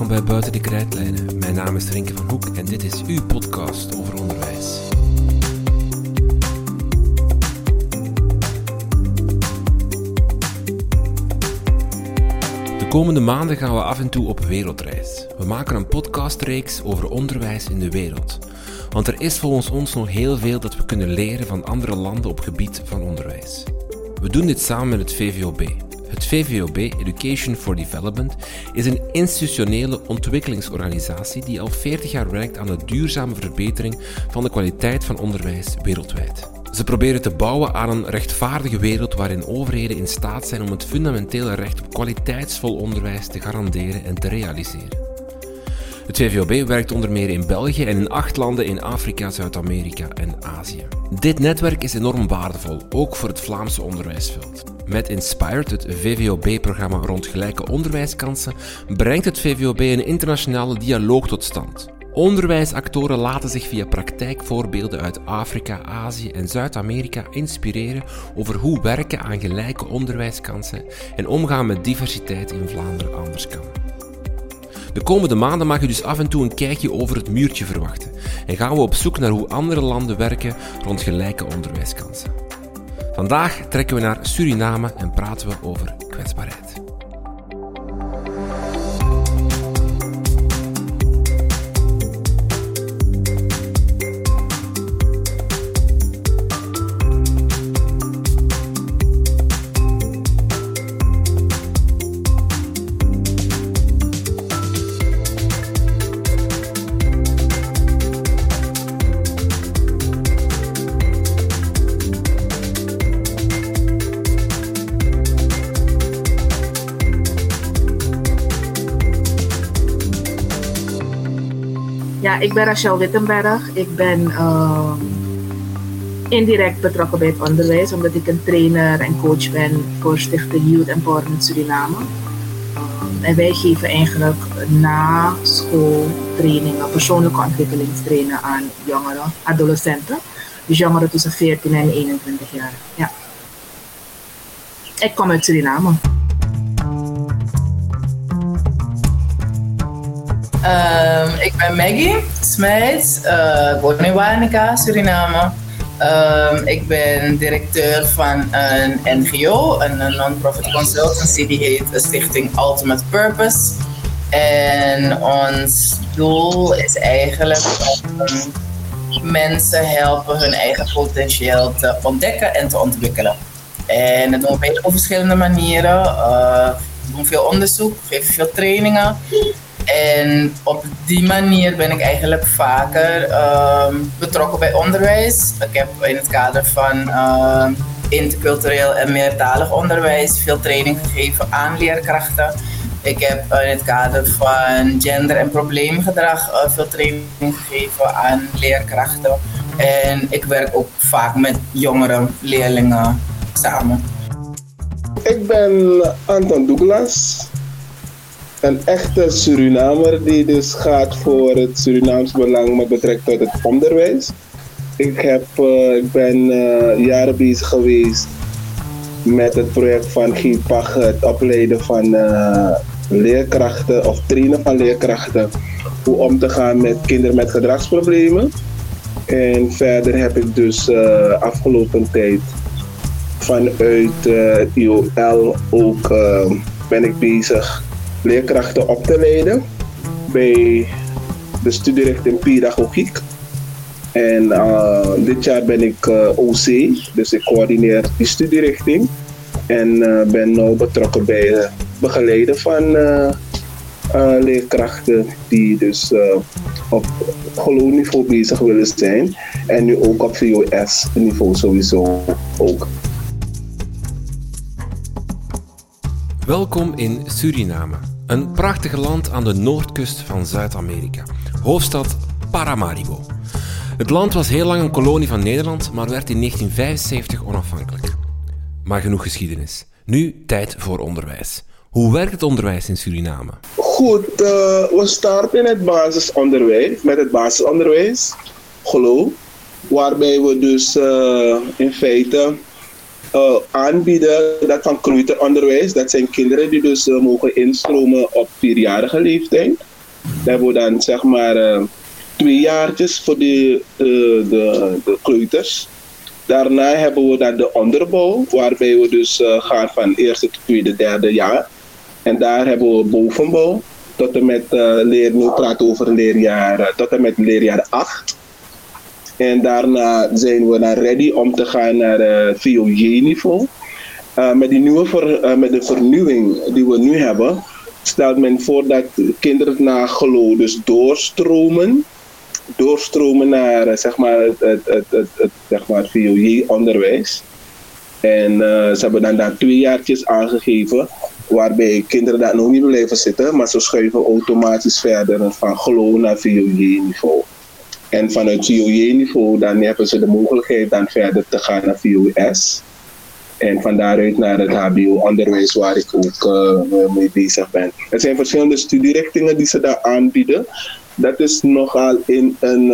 welkom bij Buiten de Krijtlijnen. Mijn naam is Rinke van Hoek en dit is uw podcast over onderwijs. De komende maanden gaan we af en toe op wereldreis. We maken een podcastreeks over onderwijs in de wereld. Want er is volgens ons nog heel veel dat we kunnen leren van andere landen op gebied van onderwijs. We doen dit samen met het VVOB, het VVOB Education for Development is een institutionele ontwikkelingsorganisatie die al 40 jaar werkt aan de duurzame verbetering van de kwaliteit van onderwijs wereldwijd. Ze proberen te bouwen aan een rechtvaardige wereld waarin overheden in staat zijn om het fundamentele recht op kwaliteitsvol onderwijs te garanderen en te realiseren. Het VVOB werkt onder meer in België en in acht landen in Afrika, Zuid-Amerika en Azië. Dit netwerk is enorm waardevol, ook voor het Vlaamse onderwijsveld. Met Inspired, het VVOB-programma rond gelijke onderwijskansen, brengt het VVOB een internationale dialoog tot stand. Onderwijsactoren laten zich via praktijkvoorbeelden uit Afrika, Azië en Zuid-Amerika inspireren over hoe werken aan gelijke onderwijskansen en omgaan met diversiteit in Vlaanderen anders kan. De komende maanden mag je dus af en toe een kijkje over het muurtje verwachten en gaan we op zoek naar hoe andere landen werken rond gelijke onderwijskansen. Vandaag trekken we naar Suriname en praten we over kwetsbaarheid. Ja, ik ben Rachel Wittenberg. Ik ben uh, indirect betrokken bij het onderwijs, omdat ik een trainer en coach ben voor Stichting Youth Empowerment Suriname. Uh, en wij geven eigenlijk na school trainingen, persoonlijke ontwikkelingstrainingen aan jongeren, adolescenten. Dus jongeren tussen 14 en 21 jaar. Ja. Ik kom uit Suriname. Um, ik ben Maggie Smijt, uh, ik woon in Suriname. Um, ik ben directeur van een NGO, een non-profit consultancy die heet Stichting Ultimate Purpose. En ons doel is eigenlijk om mensen helpen hun eigen potentieel te ontdekken en te ontwikkelen. En dat doen we op verschillende manieren. Uh, we doen veel onderzoek, geven veel trainingen. En op die manier ben ik eigenlijk vaker uh, betrokken bij onderwijs. Ik heb in het kader van uh, intercultureel en meertalig onderwijs veel training gegeven aan leerkrachten. Ik heb in het kader van gender- en probleemgedrag uh, veel training gegeven aan leerkrachten. En ik werk ook vaak met jongere leerlingen samen. Ik ben Anton Douglas een echte Surinamer die dus gaat voor het Surinaams belang met betrekking tot het onderwijs. Ik, heb, uh, ik ben uh, jaren bezig geweest met het project van GIPAG, het opleiden van uh, leerkrachten of trainen van leerkrachten. Hoe om te gaan met kinderen met gedragsproblemen. En verder heb ik dus afgelopen tijd vanuit het IOL ook ben ik bezig leerkrachten op te leiden bij de studierichting pedagogiek. En uh, dit jaar ben ik uh, OC, dus ik coördineer die studierichting. En uh, ben nu betrokken bij het begeleiden van leerkrachten die dus op niveau bezig willen zijn. En nu ook op VOS-niveau sowieso ook. Welkom in Suriname, een prachtig land aan de noordkust van Zuid-Amerika. Hoofdstad Paramaribo. Het land was heel lang een kolonie van Nederland, maar werd in 1975 onafhankelijk. Maar genoeg geschiedenis. Nu tijd voor onderwijs. Hoe werkt het onderwijs in Suriname? Goed, uh, we starten het basisonderwijs, met het basisonderwijs, geloof, waarbij we dus uh, in feite uh, aanbieden dat van kleuteronderwijs. Dat zijn kinderen die dus uh, mogen instromen op vierjarige leeftijd. Daar hebben we dan zeg maar uh, twee jaartjes voor de, de, de kleuters. Daarna hebben we dan de onderbouw, waarbij we dus gaan van eerste tot tweede, derde jaar. En daar hebben we bovenbouw tot en met leer, nu praten over leerjaar, tot en met leerjaar 8. En daarna zijn we dan ready om te gaan naar uh, VOJ-niveau. Uh, met, die nieuwe uh, met de vernieuwing die we nu hebben, stelt men voor dat kinderen na geloof dus doorstromen. Doorstromen naar zeg maar, het, het, het, het, het zeg maar VOJ-onderwijs. En ze hebben dan daar twee jaartjes aangegeven, waarbij kinderen daar nog niet blijven zitten, maar ze schuiven automatisch verder van geloof naar VOJ-niveau. En vanuit VOJ-niveau dan hebben ze de mogelijkheid dan verder te gaan naar VOS. En van daaruit naar het HBO-onderwijs waar ik ook uh, mee bezig ben. Er zijn verschillende studierichtingen die ze daar aanbieden. Dat is nogal in een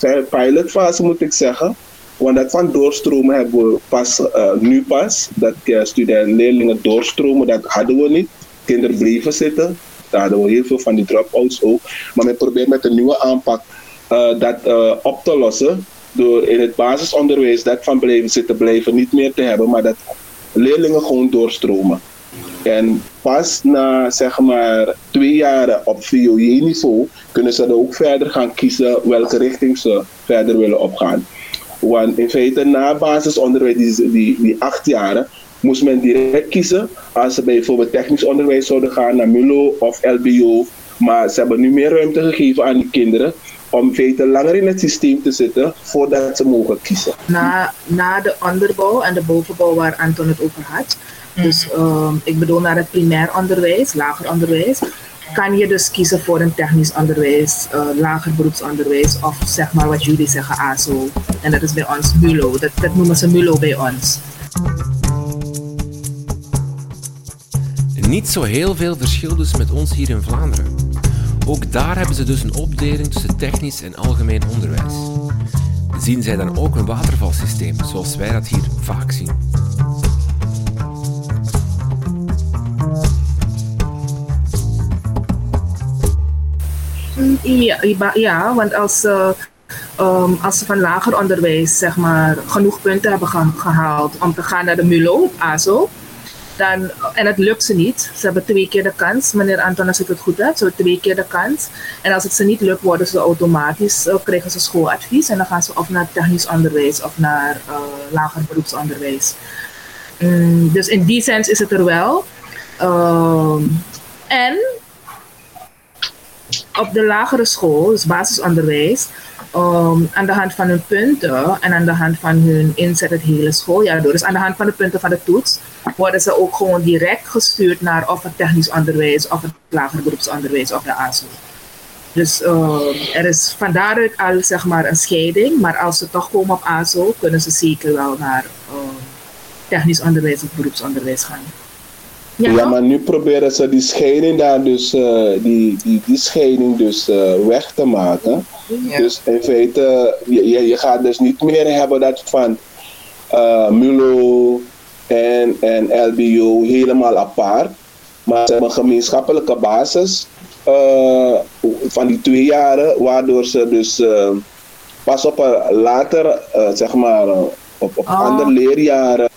uh, pilotfase moet ik zeggen. Want dat van doorstromen hebben we pas, uh, nu pas. Dat studenten leerlingen doorstromen, dat hadden we niet. Kinderen bleven zitten. Daar hadden we heel veel van die drop-outs ook. Maar men probeert met een nieuwe aanpak dat uh, op te lossen door in het basisonderwijs dat van blijven zitten blijven niet meer te hebben, maar dat leerlingen gewoon doorstromen. En pas na zeg maar twee jaren op VOJ-niveau kunnen ze dan ook verder gaan kiezen welke richting ze verder willen opgaan. Want in feite na basisonderwijs, die, die, die acht jaren, moest men direct kiezen als ze bijvoorbeeld technisch onderwijs zouden gaan naar MULO of LBO. Maar ze hebben nu meer ruimte gegeven aan die kinderen om feite langer in het systeem te zitten voordat ze mogen kiezen. Na, na de onderbouw en de bovenbouw waar Anton het over had, mm. dus um, ik bedoel naar het primair onderwijs, lager onderwijs, kan je dus kiezen voor een technisch onderwijs, uh, lager beroepsonderwijs of zeg maar wat jullie zeggen ASO. En dat is bij ons MULO, dat, dat noemen ze MULO bij ons. Niet zo heel veel verschil dus met ons hier in Vlaanderen. Ook daar hebben ze dus een opdeling tussen technisch en algemeen onderwijs. Zien zij dan ook een watervalsysteem, zoals wij dat hier vaak zien? Ja, ja want als, uh, um, als ze van lager onderwijs zeg maar, genoeg punten hebben gehaald om te gaan naar de MULO, ASO, dan, en het lukt ze niet. Ze hebben twee keer de kans. Meneer Anton, als ik het goed heb, ze hebben twee keer de kans. En als het ze niet lukt, worden ze automatisch, uh, krijgen ze schooladvies. En dan gaan ze of naar technisch onderwijs of naar uh, lager beroepsonderwijs. Mm, dus in die sens is het er wel. Uh, en op de lagere school, dus basisonderwijs, um, aan de hand van hun punten en aan de hand van hun inzet het hele schooljaar door. Dus aan de hand van de punten van de toets worden ze ook gewoon direct gestuurd naar of het technisch onderwijs of het lager beroepsonderwijs of de ASO. Dus um, er is van daaruit al zeg maar een scheiding, maar als ze toch komen op ASO, kunnen ze zeker wel naar um, technisch onderwijs of beroepsonderwijs gaan. Ja, ja, maar nu proberen ze die scheiding daar dus, uh, die, die, die scheiding dus uh, weg te maken. Ja. Dus in feite, je, je gaat dus niet meer hebben dat van uh, MULO en, en LBO helemaal apart. Maar ze hebben een gemeenschappelijke basis van die twee jaren, waardoor ze dus pas op later, zeg maar, op, op oh. andere leerjaren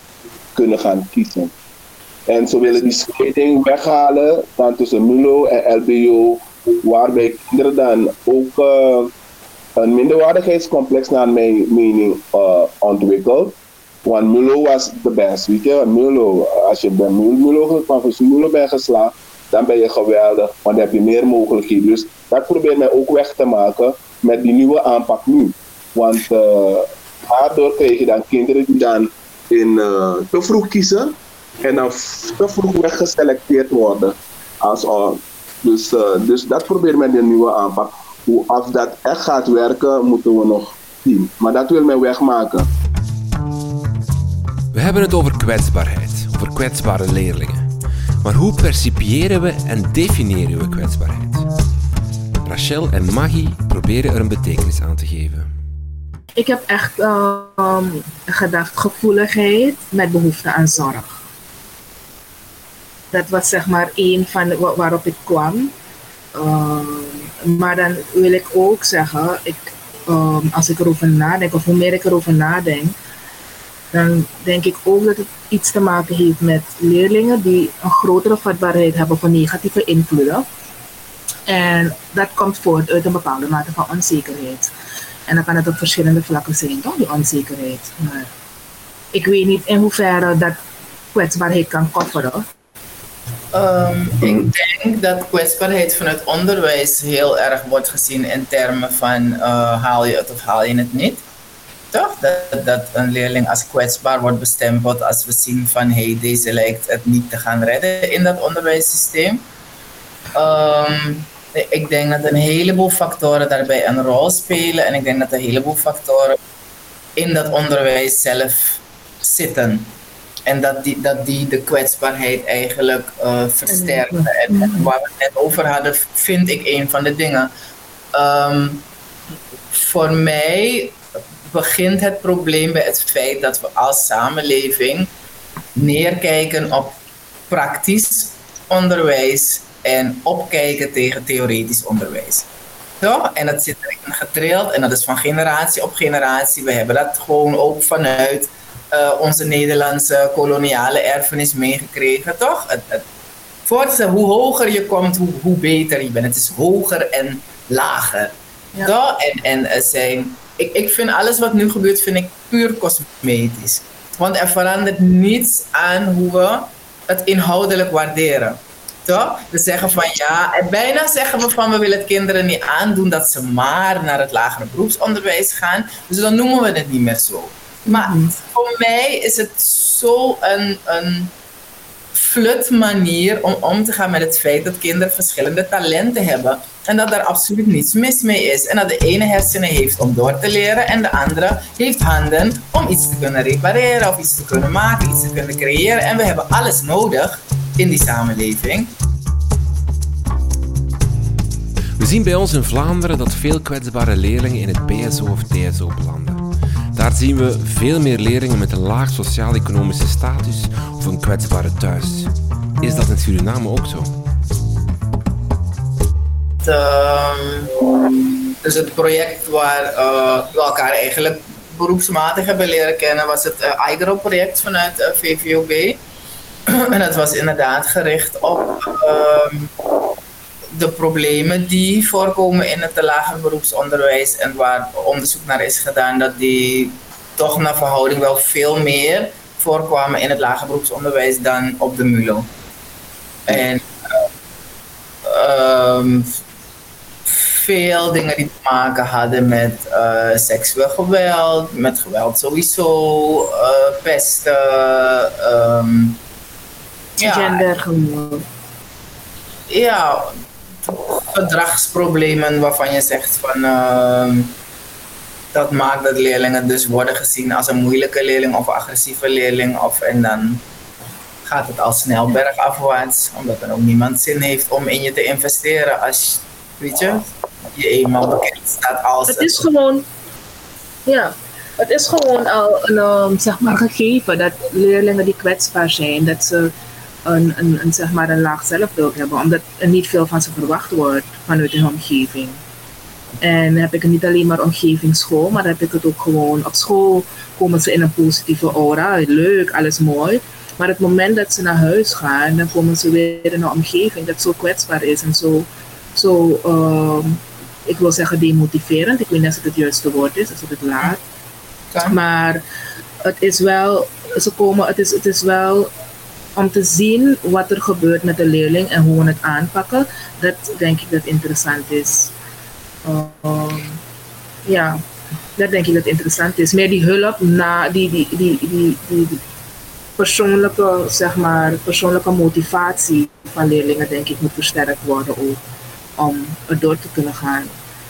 kunnen gaan kiezen. En ze willen die scheiding weghalen van tussen MULO en LBO, waarbij kinderen dan ook een minderwaardigheidscomplex naar mijn mening ontwikkelt. Want MULO was de best, weet je. MULO, als je bij MULO, MULO bent geslaagd, dan ben je geweldig, want dan heb je meer mogelijkheden. Dus dat probeert mij ook weg te maken met die nieuwe aanpak nu. Want uh, daardoor krijg je dan kinderen die dan in, uh, te vroeg kiezen en dan te vroeg weggeselecteerd worden. Als, uh, dus, uh, dus dat proberen met de nieuwe aanpak. Hoe als dat echt gaat werken, moeten we nog zien. Maar dat wil men wegmaken. We hebben het over kwetsbaarheid, over kwetsbare leerlingen. Maar hoe percipiëren we en definiëren we kwetsbaarheid? Rachel en Maggie proberen er een betekenis aan te geven. Ik heb echt ehm, gedacht gevoeligheid met behoefte aan zorg. Dat was zeg maar één van wa- waarop ik kwam. Ehm, maar dan wil ik ook zeggen, ik, ehm, als ik erover nadenk, of hoe meer ik erover nadenk, dan denk ik ook dat het iets te maken heeft met leerlingen die een grotere vatbaarheid hebben voor negatieve invloeden. En dat komt voort uit een bepaalde mate van onzekerheid. En dan kan het op verschillende vlakken zijn, toch, die onzekerheid. Maar ik weet niet in hoeverre dat kwetsbaarheid kan kofferen. Ehm, ik denk dat kwetsbaarheid vanuit onderwijs heel erg wordt gezien in termen van eh, haal je het of haal je het niet. Toch? Dat, dat een leerling als kwetsbaar wordt bestempeld als we zien van hey, deze lijkt het niet te gaan redden in dat onderwijssysteem. Ehm, ik denk dat een heleboel factoren daarbij een rol spelen en ik denk dat een heleboel factoren in dat onderwijs zelf zitten. En dat die, dat die de kwetsbaarheid eigenlijk eh, versterken. En, en waar we het net over hadden, vind ik een van de dingen. Ehm, voor mij begint het probleem bij het feit dat we als samenleving neerkijken op praktisch onderwijs en opkijken tegen theoretisch onderwijs. Toch? En dat zit erin getrild en dat is van generatie op generatie. We hebben dat gewoon ook vanuit uh, onze Nederlandse koloniale erfenis meegekregen, toch? Het, het, voorts, hoe hoger je komt, hoe, hoe beter je bent. Het is hoger en lager. Ja. Toch? En, en er zijn, ik, ik vind alles wat nu gebeurt, vind ik puur cosmetisch. Want er verandert niets aan hoe we het inhoudelijk waarderen. Toch? We zeggen van ja, en bijna zeggen we van we willen het kinderen niet aandoen dat ze maar naar het lagere beroepsonderwijs gaan. Dus dan noemen we het niet meer zo. Maar voor mij is het zo een, een flut manier om om te gaan met het feit dat kinderen verschillende talenten hebben. En dat daar absoluut niets mis mee is. En dat de ene hersenen heeft om door te leren en de andere heeft handen om iets te kunnen repareren of iets te kunnen maken, iets te kunnen creëren. En we hebben alles nodig in die samenleving. We zien bij ons in Vlaanderen dat veel kwetsbare leerlingen in het BSO of TSO belanden. Daar zien we veel meer leerlingen met een laag sociaal-economische status of een kwetsbare thuis. Is dat in Suriname ook zo? Dus het project waar uh, we elkaar eigenlijk beroepsmatig hebben leren kennen was het uh, IGRO-project vanuit uh, VVOB. en dat was inderdaad gericht op uh, de problemen die voorkomen in het lager beroepsonderwijs en waar onderzoek naar is gedaan dat die toch naar verhouding wel veel meer voorkwamen in het lager beroepsonderwijs dan op de MULO. En uh, um, veel dingen die te maken hadden met uh, seksueel geweld, met geweld sowieso, uh, pesten, um, ja, gendergeweld. Ja, gedragsproblemen waarvan je zegt van uh, dat maakt dat leerlingen dus worden gezien als een moeilijke leerling of agressieve leerling of en dan gaat het al snel bergafwaarts omdat er ook niemand zin heeft om in je te investeren als weet je je eenmaal bekend staat als het is gewoon ja het is gewoon al een um, zeg maar gegeven dat leerlingen die kwetsbaar zijn dat ze een, een, een, zeg maar een laag zelfbeeld hebben, omdat er niet veel van ze verwacht wordt vanuit hun omgeving. En dan heb ik het niet alleen maar omgeving school, maar heb ik het ook gewoon op school komen ze in een positieve aura, leuk, alles mooi. Maar het moment dat ze naar huis gaan, dan komen ze weer in een omgeving dat zo kwetsbaar is en zo, zo um, ik wil zeggen demotiverend. Ik weet niet of het het juiste woord is, als het het laat. Ja. Maar het is wel, ze komen, het is, het is wel om te zien wat er gebeurt met de leerling en hoe we het aanpakken, dat denk ik dat interessant is. Um, ja, dat denk ik dat interessant is. Meer die hulp na die, die, die, die, die, persoonlijke, zeg maar, persoonlijke motivatie van leerlingen, denk ik, moet versterkt worden ook om er door te kunnen gaan.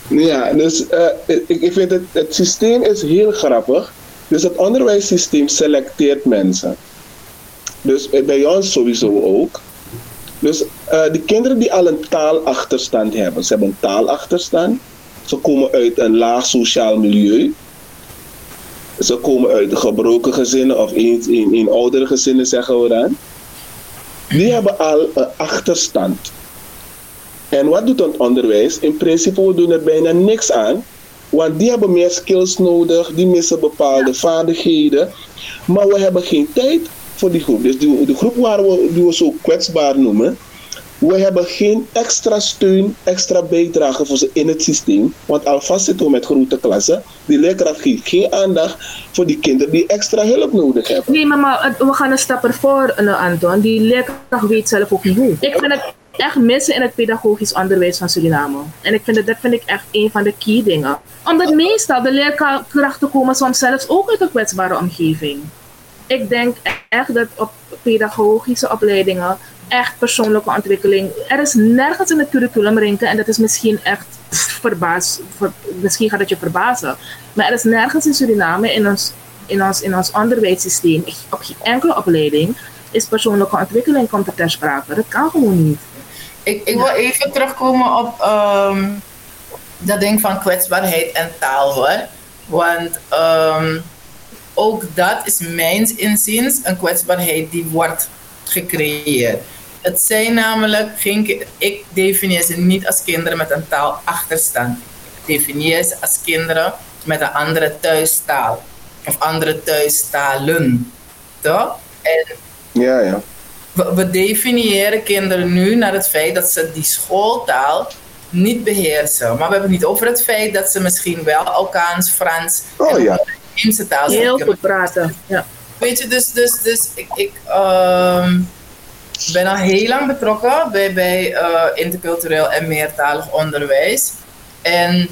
Ja, dus uh, ik, ik vind het, het systeem is heel grappig. Dus het onderwijssysteem selecteert mensen. Dus bij ons sowieso ook. Dus uh, de kinderen die al een taalachterstand hebben, ze hebben een taalachterstand, ze komen uit een laag sociaal milieu. Ze komen uit gebroken gezinnen of in, in, in oudere gezinnen, zeggen we dan. Die hebben al een achterstand. En wat doet het onderwijs? In principe, we doen er bijna niks aan. Want die hebben meer skills nodig, die missen bepaalde vaardigheden. Maar we hebben geen tijd voor die groep. Dus die, de groep waar we, die we zo kwetsbaar noemen, we hebben geen extra steun, extra bijdrage voor ze in het systeem. Want alvast zitten we met grote klassen. Die leerkracht geeft geen aandacht voor die kinderen die extra hulp nodig hebben. Nee, maar, maar we gaan een stap ervoor, uh, Anton. Die leerkracht weet zelf ook niet hoe. Ik vind het echt missen in het pedagogisch onderwijs van Suriname. En ik vind dat, dat vind ik echt een van de key dingen. Omdat meestal de leerkrachten komen soms zelfs ook uit een kwetsbare omgeving. Ik denk echt dat op pedagogische opleidingen echt persoonlijke ontwikkeling. Er is nergens in het curriculum rinken en dat is misschien echt verbaas, ver, misschien gaat het je verbazen. Maar er is nergens in Suriname in ons, in ons, in ons onderwijssysteem, op geen enkele opleiding, is persoonlijke ontwikkeling komt er ter sprake. Dat kan gewoon niet. Ik, ik wil even terugkomen op um, dat ding van kwetsbaarheid en taal hoor. Want um, ook dat is mijns inziens een kwetsbaarheid die wordt gecreëerd. Het zijn namelijk geen, ik definieer ze niet als kinderen met een taalachterstand. Ik definieer ze als kinderen met een andere thuistaal of andere thuistalen. Toch? En ja, ja. We, we definiëren kinderen nu naar het feit dat ze die schooltaal niet beheersen. Maar we hebben het niet over het feit dat ze misschien wel Alkaans, Frans oh, en ja. Taal Heel goed praten. Ja. Weet je, dus, dus, dus ik, ik um, ben al heel lang betrokken bij, bij uh, intercultureel en meertalig onderwijs. En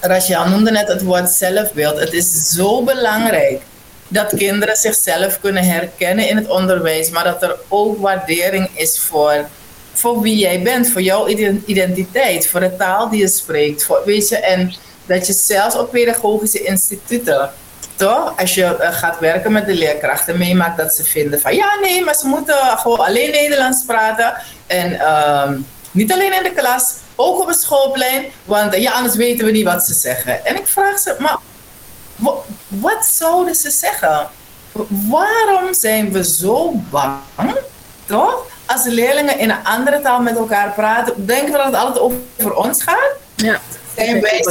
Rachel noemde net het woord zelfbeeld. Het is zo belangrijk dat kinderen zichzelf kunnen herkennen in het onderwijs, maar dat er ook waardering is voor, voor wie jij bent, voor jouw identiteit, voor de taal die je spreekt. Voor, weet je, en dat je zelfs op pedagogische instituten toch? Als je uh, gaat werken met de leerkrachten, meemaakt dat ze vinden van ja, nee, maar ze moeten gewoon alleen Nederlands praten. En uh, niet alleen in de klas, ook op het schoolplein, want ja, anders weten we niet wat ze zeggen. En ik vraag ze, maar wat zouden ze zeggen? Waarom zijn we zo bang, toch? Als leerlingen in een andere taal met elkaar praten, denken we dat het altijd over ons gaat? Ja. Zijn wij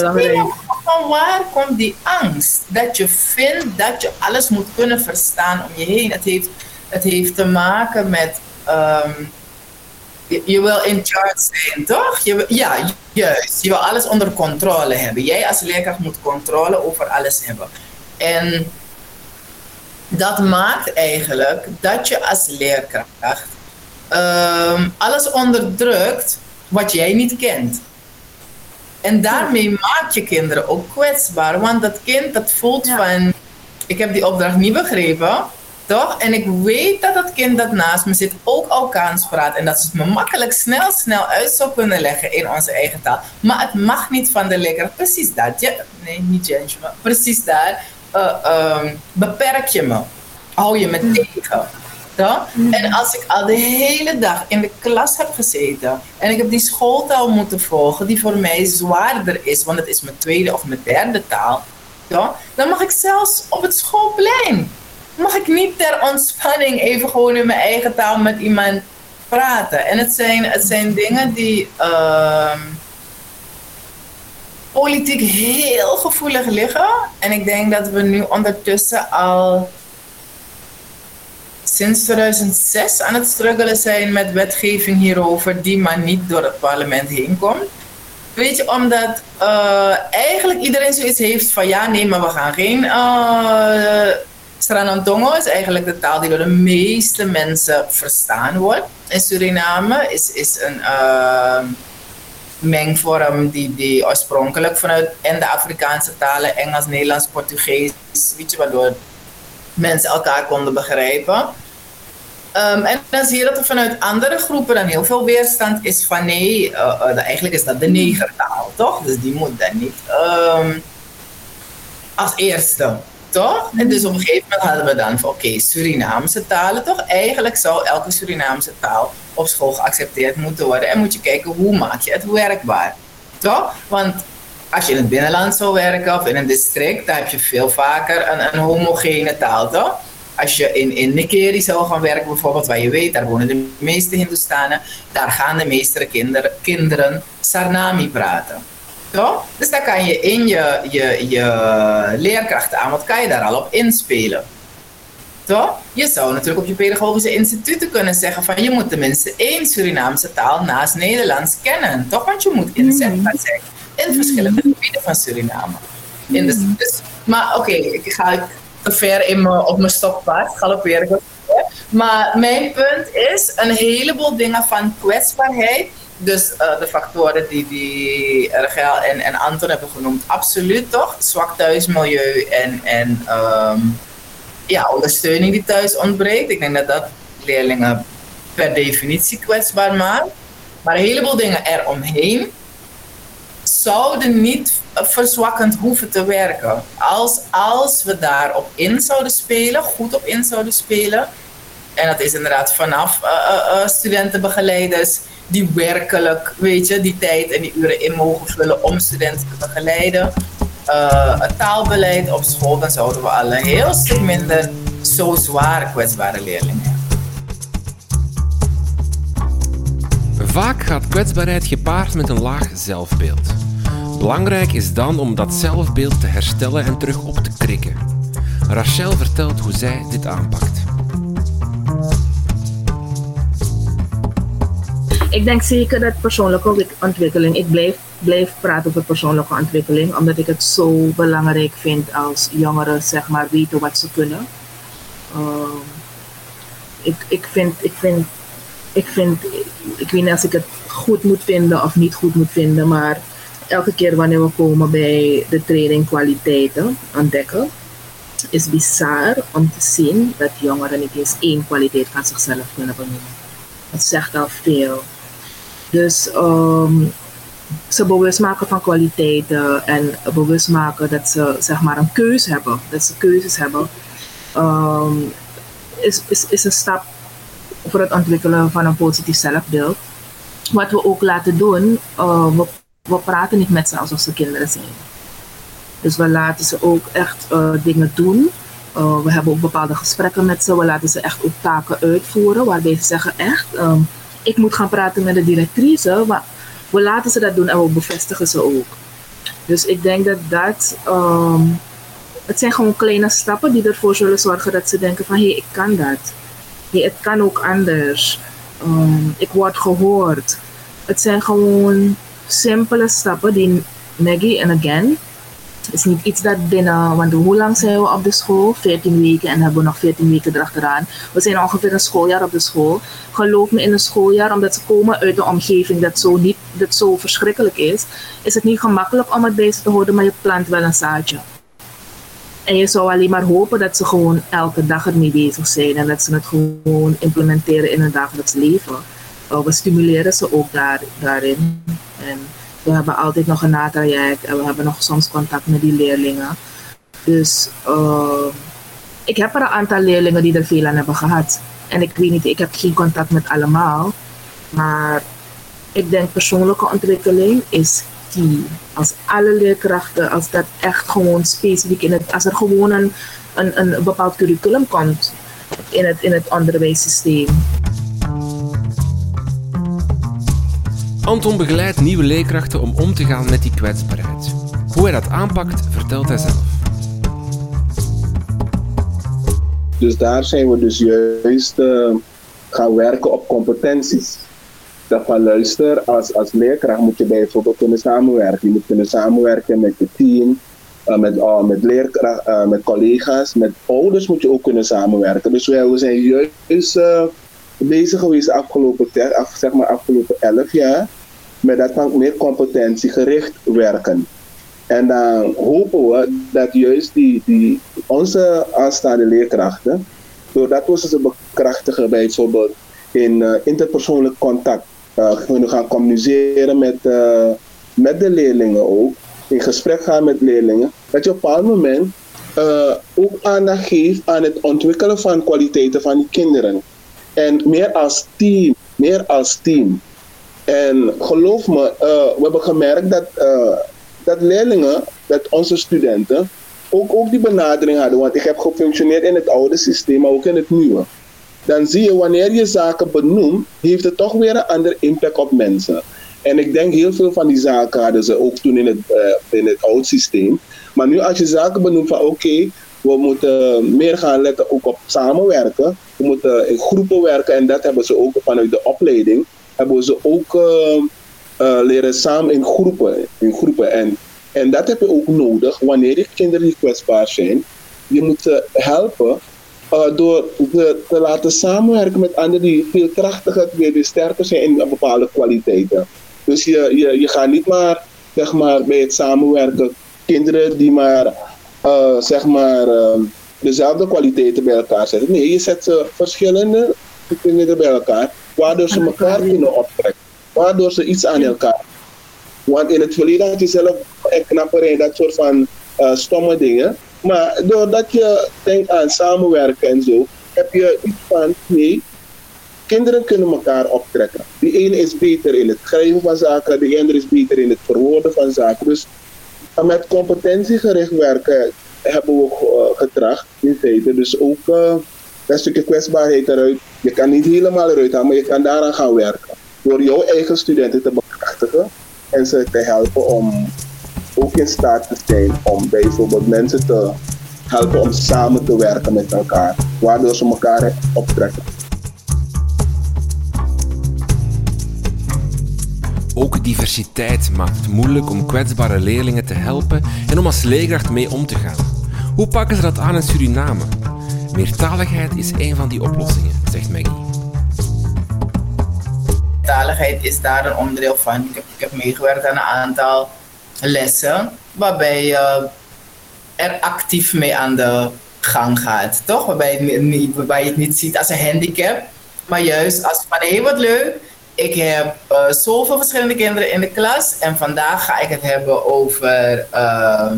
van waar komt die angst? Dat je vindt dat je alles moet kunnen verstaan om je heen. Het heeft, het heeft te maken met. Um, je, je, wil in charge zijn, toch? Je, ja, juist. Je wil alles onder controle hebben. Jij als leerkracht moet controle over alles hebben. En dat maakt eigenlijk dat je als leerkracht um, alles onderdrukt wat jij niet kent. En daarmee maak je kinderen ook kwetsbaar. Want dat kind dat voelt ja. van, ik heb die opdracht niet begrepen, toch? En ik weet dat dat kind dat naast me zit ook Alkaans praat. En dat ze het me makkelijk snel, snel uit zou kunnen leggen in onze eigen taal. Maar het mag niet van de lekker. Precies dat. Ja, nee, niet Jens, maar precies daar. Uh, um, beperk je me. Hou je me tegen. Mm. En als ik al de hele dag in de klas heb gezeten en ik heb die schooltaal moeten volgen, die voor mij zwaarder is, want het is mijn tweede of mijn derde taal, ja, dan mag ik zelfs op het schoolplein, mag ik niet ter ontspanning even gewoon in mijn eigen taal met iemand praten. En het zijn, het zijn dingen die uh, politiek heel gevoelig liggen. En ik denk dat we nu ondertussen al sinds 2006 aan het struggelen zijn met wetgeving hierover, die maar niet door het parlement heen komt. Weet je, omdat uh, eigenlijk iedereen zoiets heeft van ja, nee, maar we gaan geen. Uh, Sranantongo is eigenlijk de taal die door de meeste mensen verstaan wordt. In Suriname is, is een uh, mengvorm die, die oorspronkelijk vanuit en de Afrikaanse talen, Engels, Nederlands, Portugees, weet je, waardoor mensen elkaar konden begrijpen. Um, en dan zie je dat er vanuit andere groepen dan heel veel weerstand is van nee, uh, uh, eigenlijk is dat de negertaal, toch? Dus die moet dan niet um, als eerste, toch? En dus op een gegeven moment hadden we dan van oké, okay, Surinaamse talen, toch? Eigenlijk zou elke Surinaamse taal op school geaccepteerd moeten worden. En moet je kijken hoe maak je het werkbaar, toch? Want Als je in het binnenland zou werken of in een district, dan heb je veel vaker een, een homogene taal, toch? Als je in, in Nikeri zou gaan werken, bijvoorbeeld, waar je weet, daar wonen de meeste Hindustanen, daar gaan de meeste kinder, kinderen Sarnami praten. Toch? Dus dan kan je in je, je, je leerkrachten aan, wat kan je daar al op inspelen? Toch? Je zou natuurlijk op je pedagogische instituten kunnen zeggen van je moet tenminste één Surinaamse taal naast Nederlands kennen. Toch? Want je moet inzetbaar zijn in verschillende gebieden van Suriname. In de, dus, maar oké, ik ga te ver in op mijn stokpaard galopperen. Maar mijn punt is, een heleboel dingen van kwetsbaarheid dus uh, de factoren die, die Rachel en, en Anton hebben genoemd, absoluut toch? Zwak thuismilieu en, en um, ja, ondersteuning die thuis ontbreekt. Ik denk dat dat leerlingen per definitie kwetsbaar maakt. Maar een heleboel dingen eromheen zouden niet verzwakkend hoeven te werken. Als, als we daarop in zouden spelen, goed op in zouden spelen. En dat is inderdaad vanaf uh, uh, studentenbegeleiders die werkelijk, weet je, die tijd en die uren in mogen vullen om studenten te begeleiden. Het taalbeleid op school, dan zouden we al een heel stuk minder zo zware kwetsbare leerlingen hebben. Vaak gaat kwetsbaarheid gepaard met een laag zelfbeeld. Belangrijk is dan om dat zelfbeeld te herstellen en terug op te krikken. Rachel vertelt hoe zij dit aanpakt. Ik denk zeker dat persoonlijke ontwikkeling, ik blijf, praten over persoonlijke ontwikkeling, omdat ik het zo belangrijk vind als jongeren zeg maar weten wat ze kunnen. Uh, ik, ik vind, ik vind, ik vind, ik weet niet als ik het goed moet vinden of niet goed moet vinden, maar elke keer wanneer we komen bij de training kwaliteiten ontdekken, is bizar om te zien dat jongeren niet eens één kwaliteit van zichzelf kunnen benoemen. Dat zegt al veel. Dus um, ze bewust maken van kwaliteiten en bewust maken dat ze zeg maar een keuze hebben, dat ze keuzes hebben, um, is, is, is een stap voor het ontwikkelen van een positief zelfbeeld. Wat we ook laten doen, uh, we, we praten niet met ze alsof ze kinderen zijn. Dus we laten ze ook echt uh, dingen doen. Uh, we hebben ook bepaalde gesprekken met ze. We laten ze echt ook taken uitvoeren. Waarbij ze zeggen echt, um, ik moet gaan praten met de directrice. Maar we laten ze dat doen en we bevestigen ze ook. Dus ik denk dat dat... Um, het zijn gewoon kleine stappen die ervoor zullen zorgen dat ze denken van... Hé, hey, ik kan dat. Hey, het kan ook anders. Um, ik word gehoord. Het zijn gewoon simpele stappen die Maggie en again is niet iets dat binnen, want hoe lang zijn we op de school? 14 weken en hebben we nog 14 weken erachteraan. We zijn ongeveer een schooljaar op de school. Geloof me in een schooljaar, omdat ze komen uit een omgeving dat zo, niet, dat zo verschrikkelijk is, is het niet gemakkelijk om het bezig te houden, maar je plant wel een zaadje. En je zou alleen maar hopen dat ze gewoon elke dag ermee bezig zijn en dat ze het gewoon implementeren in hun dagelijks leven. We stimuleren ze ook daar, daarin. En we hebben altijd nog een natraject en we hebben nog soms contact met die leerlingen. Dus uh, ik heb er een aantal leerlingen die er veel aan hebben gehad. En ik weet niet, ik heb geen contact met allemaal. Maar ik denk persoonlijke ontwikkeling is key. Als alle leerkrachten, als dat echt gewoon specifiek in het, als er gewoon een, een, een bepaald curriculum komt in het, in het onderwijssysteem. Anton begeleidt nieuwe leerkrachten om om te gaan met die kwetsbaarheid. Hoe hij dat aanpakt, vertelt hij zelf. Dus daar zijn we dus juist uh, gaan werken op competenties. Dat van luister, als, als leerkracht moet je bijvoorbeeld kunnen samenwerken. Je moet kunnen samenwerken met je team, uh, met, uh, met, leerkracht, uh, met collega's, met ouders moet je ook kunnen samenwerken. Dus we, zijn juist bezig geweest afgelopen, af, zeg maar afgelopen elf jaar met dat van meer competentiegericht werken. En dan hopen we dat juist die, die, onze aanstaande leerkrachten, doordat we ze bekrachtigen bijvoorbeeld in uh, interpersoonlijk contact, uh, kunnen gaan communiceren met, uh, met de leerlingen ook, in gesprek gaan met leerlingen, dat je op een bepaald moment ook aandacht geeft aan het ontwikkelen van kwaliteiten van die kinderen. En meer als team, meer als team. En geloof me, uh, we hebben gemerkt dat, uh, dat leerlingen, dat onze studenten, ook, ook die benadering hadden. Want ik heb gefunctioneerd in het oude systeem, maar ook in het nieuwe. Dan zie je wanneer je zaken benoemt, heeft het toch weer een andere impact op mensen. En ik denk heel veel van die zaken hadden ze ook toen in het, uh, in het oud systeem. Maar nu als je zaken benoemt van oké, we moeten meer gaan letten ook op samenwerken. We moeten in groepen werken en dat hebben ze ook vanuit de opleiding. Hebben ze ook uh, uh, leren samen in groepen. In groepen. En, en dat heb je ook nodig wanneer je kinderen die kwetsbaar zijn. Je moet ze helpen uh, door te, te, laten samenwerken met anderen die veel krachtiger, die sterker zijn in bepaalde kwaliteiten. Dus je, je, je gaat niet maar, zeg maar bij het samenwerken kinderen die maar, uh, zeg maar uh, dezelfde kwaliteiten bij elkaar zetten. Nee, je zet ze verschillende kinderen bij elkaar, waardoor ze elkaar kunnen optrekken. Waardoor ze iets aan elkaar Want in het verleden had je zelf in dat soort van uh, stomme dingen. Maar doordat je denkt aan samenwerken en zo, heb je iets van, nee, kinderen kunnen elkaar optrekken. Die ene is beter in het schrijven van zaken, de andere is beter in het verwoorden van zaken. Dus met competentiegericht werken hebben we uh, getracht, in feite. Dus ook uh, een stukje kwetsbaarheid eruit. Je kan niet helemaal eruit halen, maar je kan daaraan gaan werken. Door jouw eigen studenten te bekrachtigen en ze te helpen om ook in staat te zijn om bijvoorbeeld mensen te helpen om samen te werken met elkaar, waardoor ze elkaar optrekken. Ook diversiteit maakt het moeilijk om kwetsbare leerlingen te helpen en om als leerkracht mee om te gaan. Hoe pakken ze dat aan in Suriname? Meertaligheid is een van die oplossingen, zegt Maggie. Meertaligheid is daar een onderdeel van. Ik heb, ik heb meegewerkt aan een aantal lessen waarbij je er actief mee aan de gang gaat, toch? Waarbij je, niet, waarbij je het niet ziet als een handicap, maar juist als van hé, wat leuk, ik heb uh, zoveel verschillende kinderen in de klas en vandaag ga ik het hebben over uh,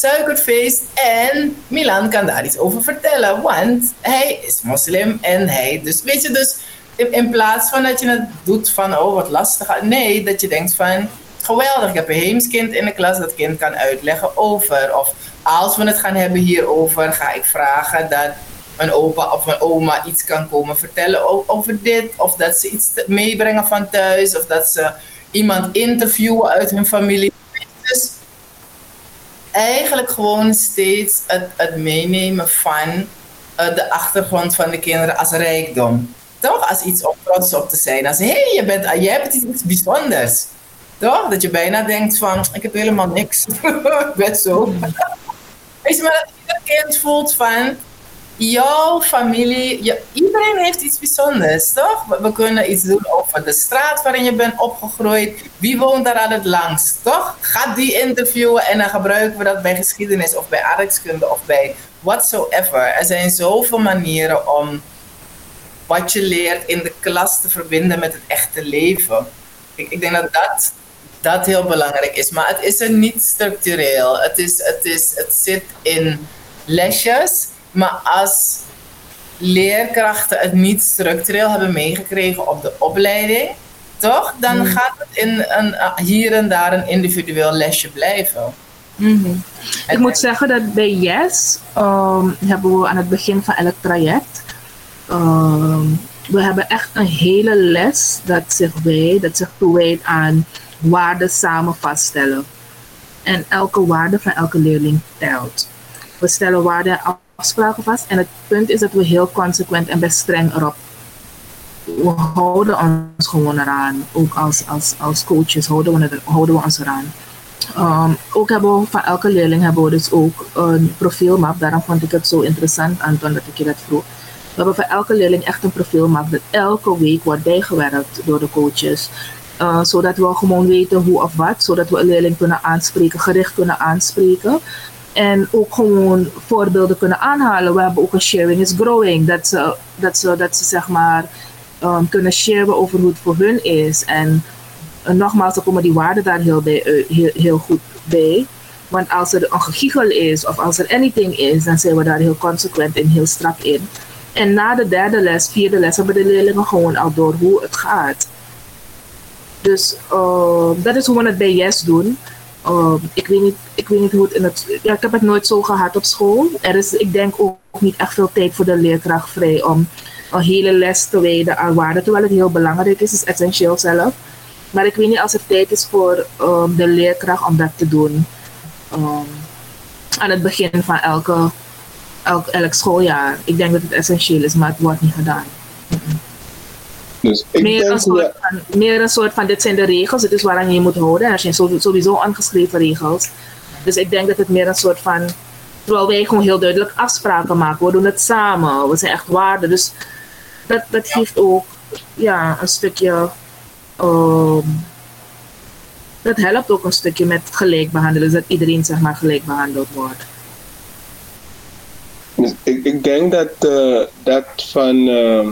suikerfeest en Milan kan daar iets over vertellen, want hij is moslim en hij, dus weet je, dus in, plaats van dat je het doet van oh wat lastig, nee, dat je denkt van geweldig, ik heb een heemskind in de klas dat kind kan uitleggen over. Of als we het gaan hebben hierover, ga ik vragen dat mijn opa of mijn oma iets kan komen vertellen over dit. Of dat ze iets meebrengen van thuis. Of dat ze iemand interviewen uit hun familie. Dus eigenlijk gewoon steeds het, het meenemen van uh, de achtergrond van de kinderen als rijkdom. Toch? Als iets om trots op te zijn. Als hé, hey, je, bent, je hebt iets bijzonders. Toch? Dat je bijna denkt van, ik heb helemaal niks. ik ben zo. Weet je, maar dat ieder kind voelt van, jouw familie, iedereen heeft iets bijzonders, toch? We, kunnen iets doen over de straat waarin je bent opgegroeid. Wie woont daar aan het langst, toch? Ga die interviewen en dan gebruiken we dat bij geschiedenis of bij aardrijkskunde of bij whatsoever. Er zijn zoveel manieren om wat je leert in de klas te verbinden met het echte leven. Ik, ik denk dat dat dat heel belangrijk is. Maar het is er niet structureel. Het, is, het, is, het zit in lesjes. Maar als leerkrachten het niet structureel hebben meegekregen op de opleiding, toch? Dan hmm. gaat het in een, hier en daar een individueel lesje blijven. Mm Ik moet zeggen dat bij Yes um, hebben we aan het begin van elk traject. Um, we hebben echt een hele les dat zich, wij, dat zich toewijdt aan waarden samen vaststellen. En elke waarde van elke leerling telt. We stellen waarden en afspraken vast. En het punt is dat we heel consequent en best streng erop. We houden ons gewoon eraan. Ook als, als, als coaches houden we, houden we ons eraan. Um, ook hebben we van elke leerling hebben we dus ook een profielmap. Daarom vond ik het zo interessant, Anton, dat ik je dat vroeg. We hebben voor elke leerling echt een profielmap dat elke week wordt bijgewerkt door de coaches. Uh, zodat we gewoon weten hoe of wat, zodat we een leerling kunnen aanspreken, gericht kunnen aanspreken. En ook gewoon voorbeelden kunnen aanhalen. We hebben ook een sharing is growing. Dat ze, dat ze, dat ze zeg maar um, kunnen sharen over hoe het voor hun is. En uh, nogmaals, dan komen die waarden daar heel, uh, heel, heel goed bij. Want als er een gegiegel is of als er anything is, dan zijn we daar heel consequent en heel strak in. En na de derde les, vierde les, hebben de leerlingen gewoon al door hoe het gaat. Dus uh, dat is hoe we het bij Yes doen. Ehm, ik, weet niet, ik weet niet hoe het in het. Ja, ik heb het nooit zo gehad op school. Er is, ik denk ook niet echt veel tijd voor de leerkracht vrij om een hele les te wijden aan waarde. Terwijl het heel belangrijk is, is essentieel zelf. Maar ik weet niet als er tijd is voor ehm, de leerkracht om dat te doen. Ehm, aan het begin van elke, elk, elk schooljaar. Ik denk dat het essentieel is, maar het wordt niet gedaan. Dus ik meer, denk een soort van, meer een soort van, dit zijn de regels, dit is waaraan je je moet houden. En er zijn sowieso- aangeschreven regels. Dus ik denk dat het meer een soort van, terwijl wij gewoon heel duidelijk afspraken maken. We doen het samen, we zijn echt waarden. Dus dat, dat geeft ook ja, een stukje, ehm, dat helpt ook een stukje met gelijk behandelen. Dus dat iedereen zeg maar gelijk behandeld wordt. Dus ik, ik denk dat eh, dat van ehm,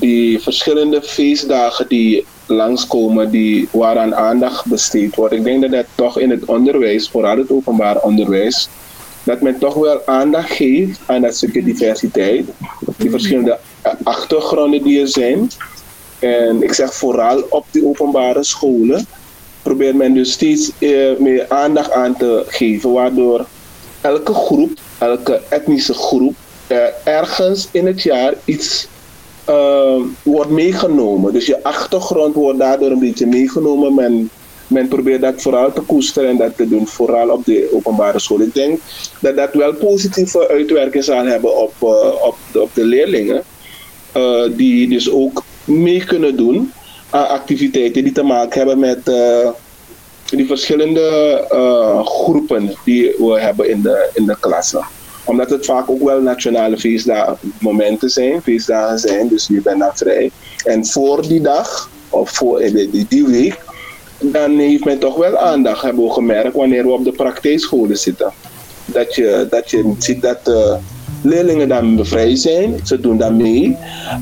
die verschillende feestdagen die langskomen, die waaraan aandacht besteed wordt, ik denk dat dat toch in het onderwijs, vooral het openbaar onderwijs, dat men toch wel aandacht geeft aan dat stukje diversiteit, die verschillende achtergronden die er zijn. En ik zeg vooral op die openbare scholen probeert men dus steeds eh, meer aandacht aan te geven, waardoor elke groep, elke etnische groep, eh, ergens in het jaar iets eh, wordt meegenomen. Dus je achtergrond wordt daardoor een beetje meegenomen. Men, men probeert dat vooral te koesteren en dat te doen, vooral op de openbare school. Ik denk dat dat wel positieve uitwerking zal hebben op, eh, op, de, op de leerlingen, eh, die dus ook mee kunnen doen aan activiteiten die te maken hebben met die verschillende groepen die we hebben in de, in de klassen. Omdat het vaak ook wel nationale feestdagen, momenten zijn, feestdagen zijn, dus je bent dan vrij. En voor die dag, of voor eh, die, die week, dan heeft men toch wel aandacht, hebben we gemerkt, wanneer we op de praktijkscholen zitten. Dat je, dat je ziet dat de leerlingen dan vrij zijn, ze doen dan mee.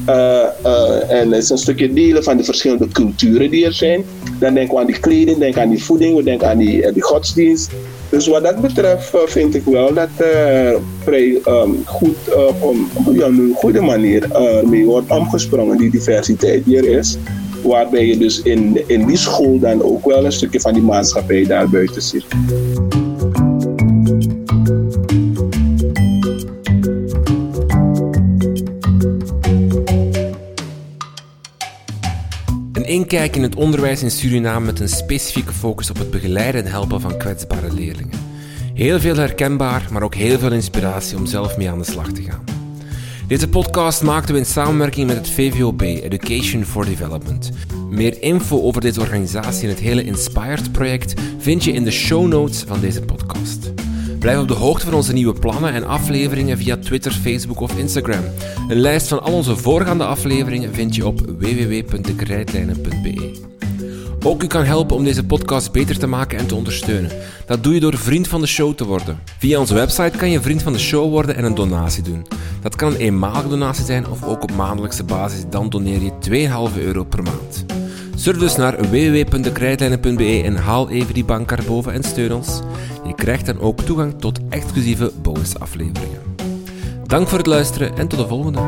Eh, eh, en het is een stukje delen van de verschillende culturen die er zijn. Dan denken we aan die kleding, denken aan die voeding, we denken aan die, eh, die godsdienst. Dus wat dat betreft vind ik wel dat er ehm, goed eh, op een ja, goede manier mee wordt omgesprongen, die diversiteit die er is. Waarbij je dus in, in die school dan ook wel een stukje van die maatschappij daar buiten ziet. Inkijk in het onderwijs in Suriname met een specifieke focus op het begeleiden en helpen van kwetsbare leerlingen. Heel veel herkenbaar, maar ook heel veel inspiratie om zelf mee aan de slag te gaan. Deze podcast maakten we in samenwerking met het VVOB Education for Development. Meer info over deze organisatie en het hele Inspired-project vind je in de show notes van deze podcast. Blijf op de hoogte van onze nieuwe plannen en afleveringen via Twitter, Facebook of Instagram. Een lijst van al onze voorgaande afleveringen vind je op www.dekrijtlijnen.be. Ook u kan helpen om deze podcast beter te maken en te ondersteunen. Dat doe je door vriend van de show te worden. Via onze website kan je vriend van de show worden en een donatie doen. Dat kan een eenmalige donatie zijn of ook op maandelijkse basis, dan doneer je 2,5 euro per maand. Surf dus naar www.dekrijtlijnen.be en haal even die bankkaart boven en steun ons. Je krijgt dan ook toegang tot exclusieve bonusafleveringen. Dank voor het luisteren en tot de volgende.